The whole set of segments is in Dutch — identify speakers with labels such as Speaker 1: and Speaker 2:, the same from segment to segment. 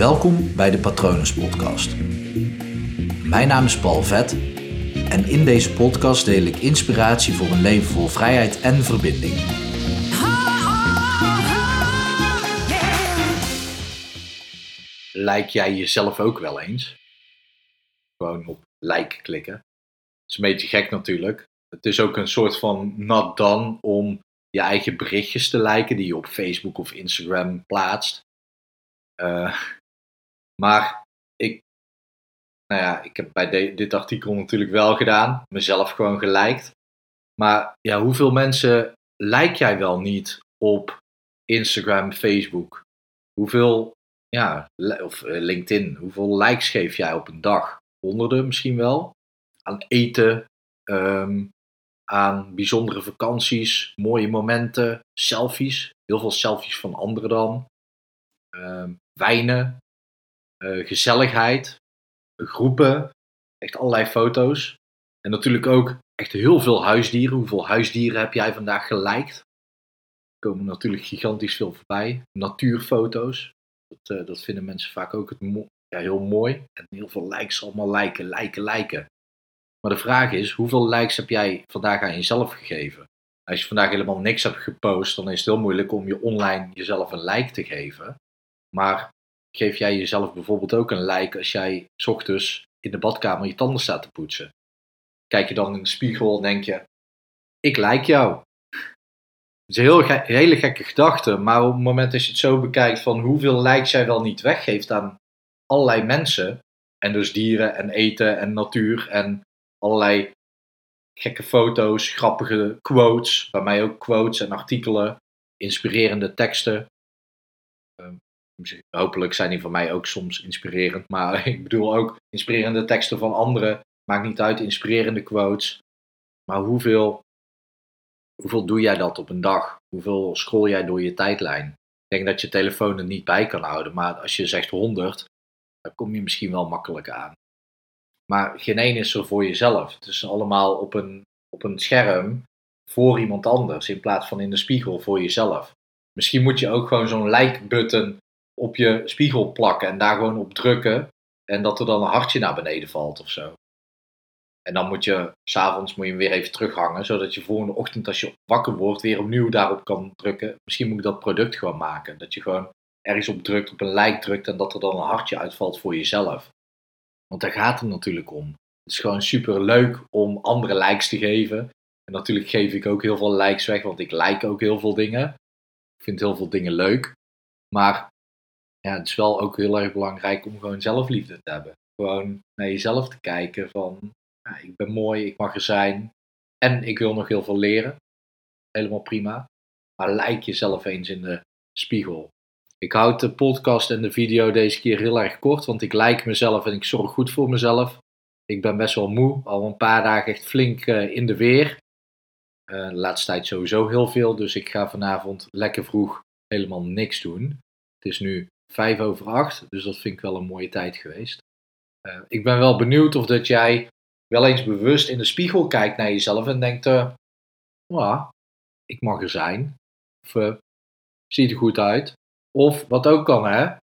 Speaker 1: Welkom bij de Patronus Podcast. Mijn naam is Paul Vet en in deze podcast deel ik inspiratie voor een leven vol vrijheid en verbinding. Lijk jij jezelf ook wel eens? Gewoon op like klikken. Het is een beetje gek natuurlijk. Het is ook een soort van not done om je eigen berichtjes te liken die je op Facebook of Instagram plaatst. Uh, maar ik, nou ja, ik heb bij dit artikel natuurlijk wel gedaan, mezelf gewoon geliked. Maar ja, hoeveel mensen like jij wel niet op Instagram, Facebook? Hoeveel, ja, of eh, LinkedIn, hoeveel likes geef jij op een dag? Honderden misschien wel. Aan eten, um, aan bijzondere vakanties, mooie momenten, selfies. Heel veel selfies van anderen dan. Um, wijnen, gezelligheid, groepen, echt allerlei foto's. En natuurlijk ook echt heel veel huisdieren. Hoeveel huisdieren heb jij vandaag geliked? Er komen natuurlijk gigantisch veel voorbij. Natuurfoto's, dat, uh, dat vinden mensen vaak ook het ja, heel mooi. En heel veel likes, allemaal liken, liken, liken. Maar de vraag is, hoeveel likes heb jij vandaag aan jezelf gegeven? Als je vandaag helemaal niks hebt gepost, dan is het heel moeilijk om je online jezelf een like te geven. Maar geef jij jezelf bijvoorbeeld ook een like als jij ochtends in de badkamer je tanden staat te poetsen? Kijk je dan in de spiegel en denk je, ik like jou. Het is een heel hele gekke gedachte, maar op het moment dat je het zo bekijkt van hoeveel likes jij wel niet weggeeft aan allerlei mensen, en dus dieren en eten en natuur en allerlei gekke foto's, grappige quotes, bij mij ook quotes en artikelen, inspirerende teksten. Hopelijk zijn die van mij ook soms inspirerend, maar ik bedoel ook inspirerende teksten van anderen. Maakt niet uit, inspirerende quotes. Maar hoeveel, hoeveel doe jij dat op een dag? Hoeveel scroll jij door je tijdlijn? Ik denk dat je telefoon er niet bij kan houden, maar als je zegt 100, dan kom je misschien wel makkelijk aan. Maar geen één is er voor jezelf. Het is allemaal op een, op een scherm voor iemand anders in plaats van in de spiegel voor jezelf. Misschien moet je ook gewoon zo'n like-button op je spiegel plakken en daar gewoon op drukken. En dat er dan een hartje naar beneden valt of zo. En dan moet je, s'avonds moet je hem weer even terughangen, zodat je volgende ochtend als je wakker wordt weer opnieuw daarop kan drukken. Misschien moet ik dat product gewoon maken. Dat je gewoon ergens op drukt, op een like drukt en dat er dan een hartje uitvalt voor jezelf. Want daar gaat het natuurlijk om. Het is gewoon super leuk om andere likes te geven. En natuurlijk geef ik ook heel veel likes weg, want ik like ook heel veel dingen. Ik vind heel veel dingen leuk. Maar ja, het is wel ook heel erg belangrijk om gewoon zelfliefde te hebben. Gewoon naar jezelf te kijken van, ja, ik ben mooi, ik mag er zijn. En ik wil nog heel veel leren. Helemaal prima. Maar lijk jezelf eens in de spiegel. Ik houd de podcast en de video deze keer heel erg kort, want ik lijk mezelf en ik zorg goed voor mezelf. Ik ben best wel moe, al een paar dagen echt flink uh, in de weer. Uh, de laatste tijd sowieso heel veel, dus ik ga vanavond lekker vroeg helemaal niks doen. Het is nu vijf over acht, dus dat vind ik wel een mooie tijd geweest. Uh, ik ben wel benieuwd of dat jij wel eens bewust in de spiegel kijkt naar jezelf en denkt, uh, ik mag er zijn. Of ziet er goed uit. Of wat ook kan, hè?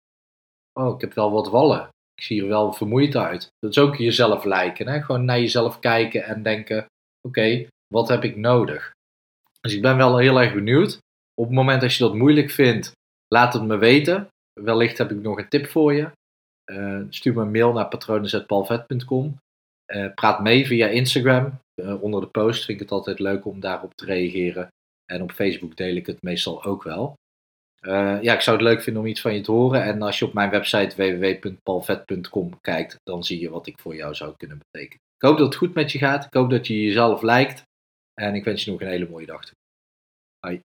Speaker 1: Oh, ik heb wel wat wallen. Ik zie er wel vermoeid uit. Dat is ook jezelf lijken, hè? Gewoon naar jezelf kijken en denken: oké, wat heb ik nodig? Dus ik ben wel heel erg benieuwd. Op het moment dat je dat moeilijk vindt, laat het me weten. Wellicht heb ik nog een tip voor je. Uh, stuur me een mail naar patronen.palvet.com. Eh, praat mee via Instagram. Uh, onder de post vind ik het altijd leuk om daarop te reageren. En op Facebook deel ik het meestal ook wel. Ja, ik zou het leuk vinden om iets van je te horen. En als je op mijn website www.palvet.com kijkt, dan zie je wat ik voor jou zou kunnen betekenen. Ik hoop dat het goed met je gaat. Ik hoop dat je jezelf lijkt. En ik wens je nog een hele mooie dag. Bye.